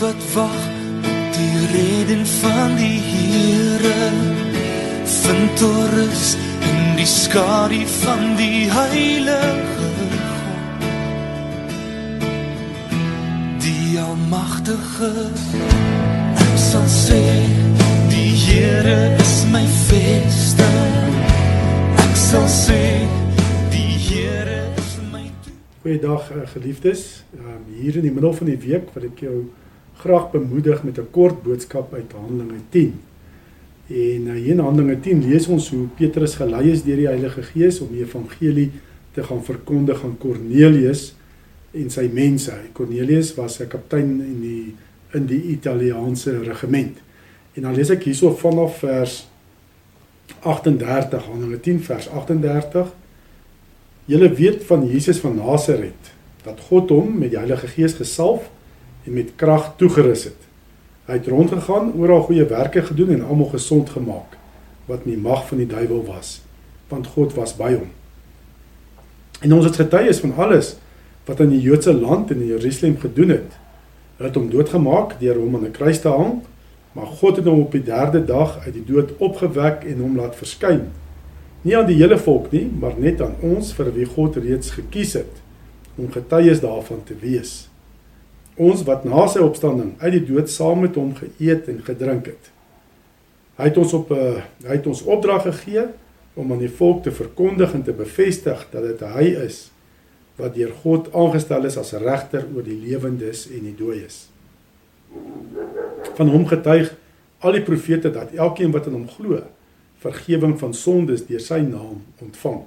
wat wag op die reden van die Here vind torus in die skadu van die heilige God. Die almagtige ek sal sê die Here is my vesting ek sal sê Goeiedag uh, geliefdes. Um, hier in die middel van die week wil ek jou graag bemoedig met 'n kort boodskap uit Handelinge 10. En uh, hier in Handelinge 10 lees ons hoe Petrus gelei is deur die Heilige Gees om die evangelie te gaan verkondig aan Kornelius en sy mense. Kornelius was 'n kaptein in die in die Italiaanse regiment. En dan lees ek hierso vanaf vers 38 Handelinge 10 vers 38 Julle weet van Jesus van Nasaret dat God hom met die Heilige Gees gesalf en met krag toegerus het. Hy het rondgegaan, oral goeie werke gedoen en almal gesond gemaak wat nie mag van die duiwel was, want God was by hom. En ons het getuies van alles wat in die Joodse land en in Jerusalem gedoen het. Hulle het hom doodgemaak deur hom aan 'n kruis te hang, maar God het hom op die 3de dag uit die dood opgewek en hom laat verskyn nie aan die hele volk nie, maar net aan ons vir wie God reeds gekies het om getuies daarvan te wees. Ons wat na sy opstanding uit die dood saam met hom geëet en gedrink het. Hy het ons op 'n uh, hy het ons opdrag gegee om aan die volk te verkondig en te bevestig dat dit hy is wat deur God aangestel is as regter oor die lewendes en die dooies. Van hom getuig al die profete dat elkeen wat in hom glo, vergifnis van sondes deur sy naam ontvang.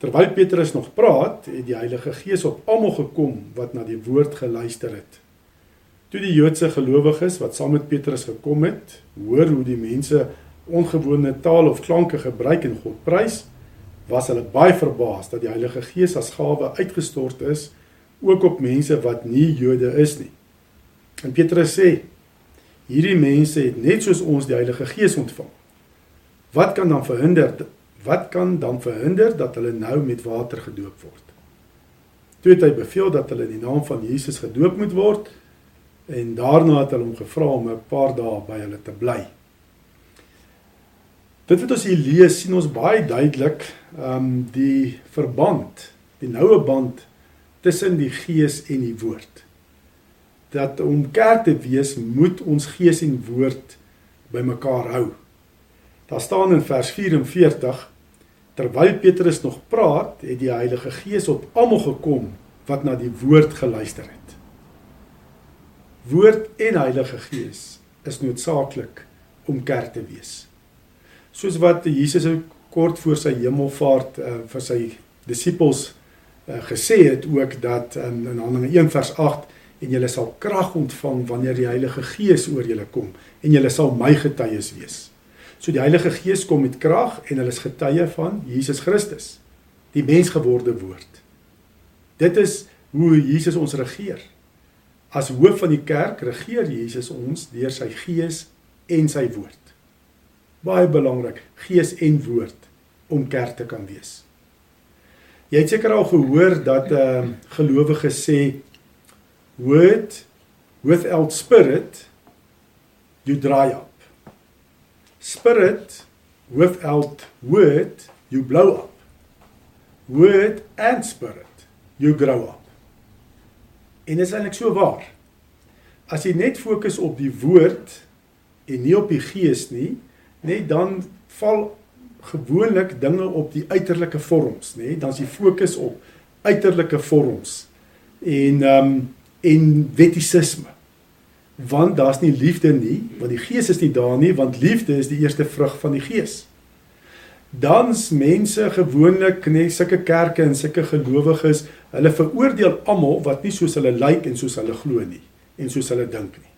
Terwyl Petrus nog praat, het die Heilige Gees op almal gekom wat na die woord geluister het. Toe die Joodse gelowiges wat saam met Petrus gekom het, hoor hoe die mense ongewone taal of klanke gebruik en God prys, was hulle baie verbaas dat die Heilige Gees as gawe uitgestort is ook op mense wat nie Jode is nie. En Petrus sê: Hierdie mense het net soos ons die Heilige Gees ontvang. Wat kan dan verhinder wat kan dan verhinder dat hulle nou met water gedoop word? Toe het hy beveel dat hulle in die naam van Jesus gedoop moet word en daarna het hulle hom gevra om 'n paar dae by hulle te bly. Dit wat ons hier lees, sien ons baie duidelik ehm um, die verband, die noue band tussen die Gees en die Woord. Dat om kerk te wees, moet ons Gees en Woord bymekaar hou. Daar staan in vers 44 terwyl Petrus nog praat, het die Heilige Gees op almal gekom wat na die woord geluister het. Woord en Heilige Gees is noodsaaklik om kerk te wees. Soos wat Jesus kort voor sy hemelvaart uh, vir sy disippels uh, gesê het ook dat um, in Handelinge 1 vers 8 en julle sal krag ontvang wanneer die Heilige Gees oor julle kom en julle sal my getuies wees. So die Heilige Gees kom met krag en hulle is getuie van Jesus Christus, die mensgeworde woord. Dit is hoe Jesus ons regeer. As hoof van die kerk regeer Jesus ons deur sy Gees en sy woord. Baie belangrik, Gees en woord om kerk te kan wees. Jy het seker al gehoor dat ehm uh, gelowiges sê word without spirit you dry up spirit without word you blow up. Word and spirit you grow up. En dit is eintlik so waar. As jy net fokus op die woord en nie op die gees nie net dan val gewoonlik dinge op die uiterlike vorms nê? Dan is die fokus op uiterlike vorms en ehm um, en wettisisme want daar's nie liefde nie, want die gees is nie daar nie, want liefde is die eerste vrug van die gees. Dan's mense gewoonlik net sulke kerke en sulke gelowiges, hulle veroordeel almal wat nie soos hulle lyk en soos hulle glo nie en soos hulle dink nie.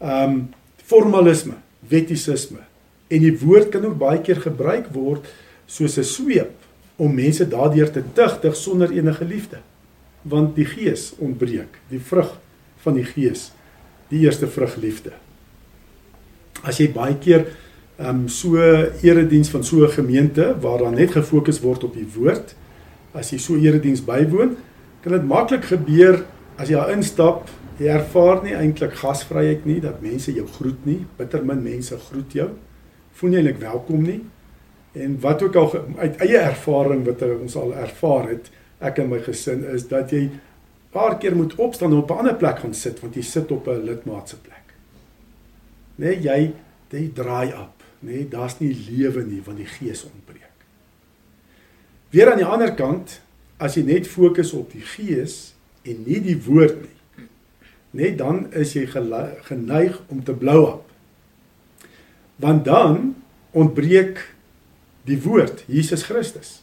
Um formalisme, wettisisme en die woord kan ook baie keer gebruik word soos 'n sweep om mense daardeur te tugtig sonder enige liefde want die gees ontbreek die vrug van die gees die eerste vrug liefde. As jy baie keer ehm um, so erediens van so 'n gemeente waar daar net gefokus word op die woord, as jy so erediens bywoon, kan dit maklik gebeur as jy daar instap Jy ervaar nie eintlik gasvryheid nie, dat mense jou groet nie. Bitter min mense groet jou. Voel nie eintlik welkom nie. En wat ook al uit eie ervaring wat ons al ervaar het, ek en my gesin is dat jy paar keer moet opstaan en op 'n ander plek gaan sit want jy sit op 'n lidmaat se plek. Nee, jy jy draai op. Nee, daar's nie lewe nie want die gees ontbreek. Weer aan die ander kant, as jy net fokus op die gees en nie die woord nie, net dan is jy geneig om te blou op. Want dan ontbreek die woord Jesus Christus.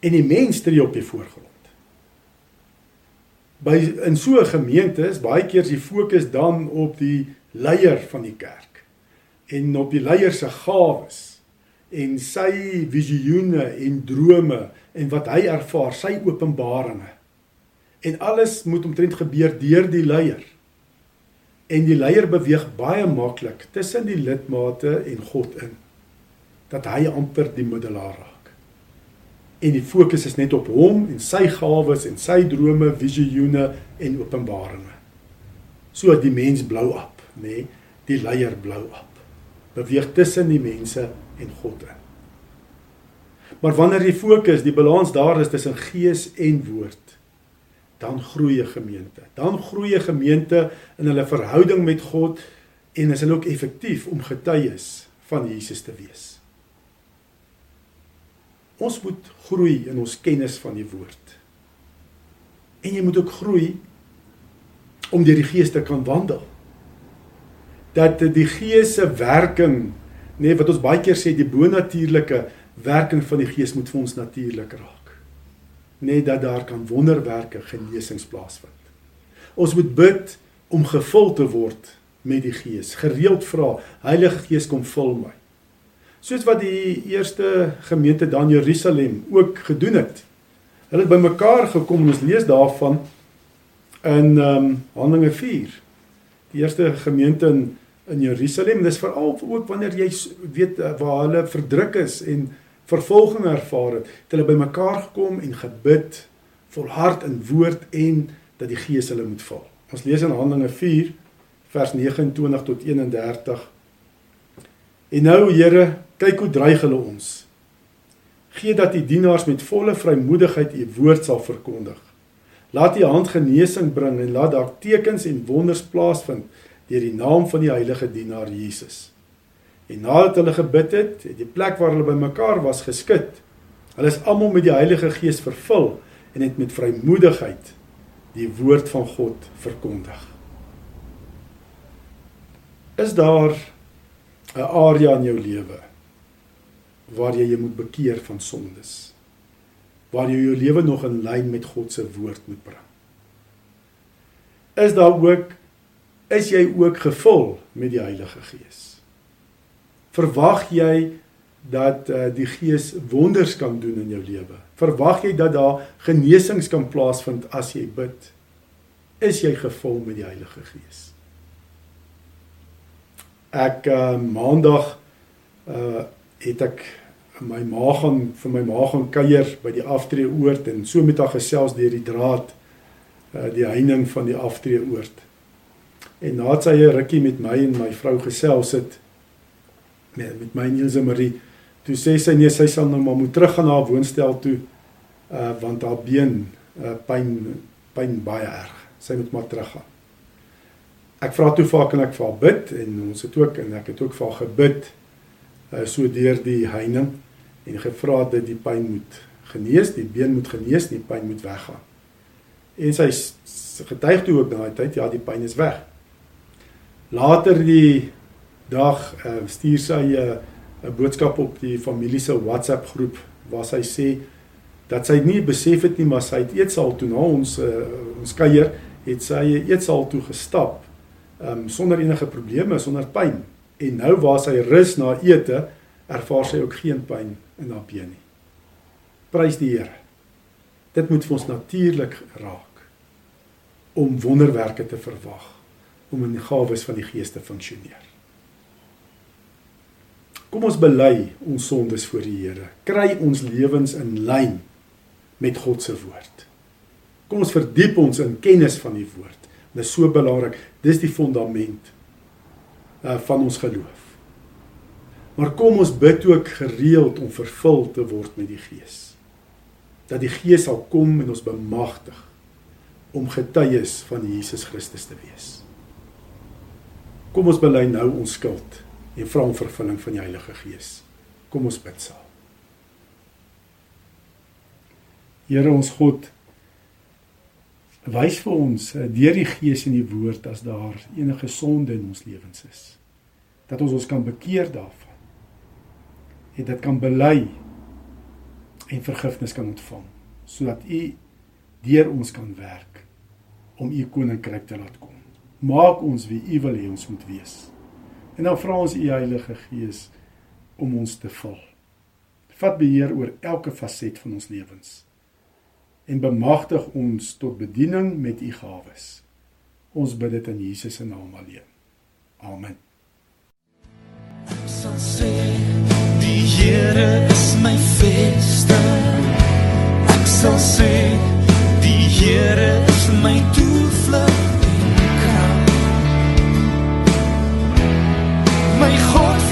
En die mens tree op die voorgrond. By in so 'n gemeente is baie keer die fokus dan op die leier van die kerk en op die leier se gawes en sy visioene en drome en wat hy ervaar, sy openbaringe. En alles moet omtrent gebeur deur die leier. En die leier beweeg baie maklik tussen die lidmate en God in. Dat hy amper die middelaar raak. En die fokus is net op hom en sy gawes en sy drome, visioene en openbaringe. So die mens blou op, nê? Nee, die leier blou op. Beweeg tussen die mense en God in. Maar wanneer die fokus, die balans daar is tussen gees en woord, dan groei 'n gemeente. Dan groei 'n gemeente in hulle verhouding met God en is hulle ook effektief om getuies van Jesus te wees. Ons moet groei in ons kennis van die woord. En jy moet ook groei om deur die Gees te kan wandel. Dat die Gees se werking, nee wat ons baie keer sê die bonatuurlike werking van die Gees moet vir ons natuurlik raak net dat daar kan wonderwerke genesings plaasvind. Ons moet bid om gevul te word met die Gees. Gereeld vra, Heilige Gees kom vul my. Soos wat die eerste gemeente dan Jerusalem ook gedoen het. Hulle het bymekaar gekom en ons lees daarvan in ehm um, Handelinge 4. Die eerste gemeente in in Jerusalem, dis veral ook wanneer jy weet waar hulle verdruk is en vervolging ervaar het, het hulle bymekaar gekom en gebid volhard in woord en dat die Gees hulle moet vul. Ons lees in Handelinge 4 vers 29 tot 31. En nou Here, kyk hoe dreig hulle ons. Gee dat die dienaars met volle vrymoedigheid u woord sal verkondig. Laat u hand genesing bring en laat daar tekens en wonders plaasvind deur die naam van die heilige dienaar Jesus. En nadat hulle gebid het, het die plek waar hulle bymekaar was geskud. Hulle is almal met die Heilige Gees vervul en het met vrymoedigheid die woord van God verkondig. Is daar 'n area in jou lewe waar jy jou moet bekeer van sondes? Waar jy jou lewe nog in lyn met God se woord moet bring? Is daar ook is jy ook gevul met die Heilige Gees? Verwag jy dat uh, die Gees wonders kan doen in jou lewe? Verwag jy dat daar genesings kan plaasvind as jy bid? Is jy gevul met die Heilige Gees? Ek uh, maandag uh het ek my ma gaan vir my ma gaan kuier by die aftreeoord en so met haar gesels deur die draad uh die heining van die aftreeoord. En nadat sy 'n rukkie met my en my vrou gesels het, met met my Nielse Marie. Toe sê sy nee, sy sal nou maar moet terug gaan na haar woonstel toe uh want haar been uh pyn pyn baie erg. Sy moet maar terug gaan. Ek vra toe vir haar kan ek vir haar bid en ons het ook en ek het ook vir haar gebid uh so deur die heining en gevra dat die pyn moet genees, die been moet genees, die pyn moet weggaan. En sy getuig toe ook daai tyd ja, die pyn is weg. Later die dag uh, stuur sy 'n uh, boodskap op die familie se WhatsApp groep waar sy sê dat sy nie besef het nie maar sy het eetsaal toe na ons uh, ons kuier het sy eetsaal toe gestap um, sonder enige probleme sonder pyn en nou waar sy rus na ete ervaar sy ook geen pyn in haar been nie prys die Here dit moet vir ons natuurlik raak om wonderwerke te verwag om in die gawes van die gees te funksioneer Kom ons bely ons sondes voor die Here. Kry ons lewens in lyn met God se woord. Kom ons verdiep ons in kennis van die woord. Dit is so belangrik. Dis die fondament uh van ons geloof. Maar kom ons bid ook gereeld om vervul te word met die Gees. Dat die Gees sal kom en ons bemagtig om getuies van Jesus Christus te wees. Kom ons bely nou ons skuld en vra om vervulling van die Heilige Gees. Kom ons bid saam. Here ons God, wys vir ons eh, deur die Gees en die woord as daar enige sonde in ons lewens is dat ons ons kan bekeer daarvan en dit kan bely en vergifnis kan ontvang sodat u deur ons kan werk om u koninkryk te laat kom. Maak ons wie u wil hê ons moet wees. En dan vra ons u Heilige Gees om ons te vul. Vat beheer oor elke faset van ons lewens en bemagtig ons tot bediening met u gawes. Ons bid dit in Jesus se naam alleen. Amen. Sal sê die Here is my vesting. Ek sal sê die Here is my toevlug. My God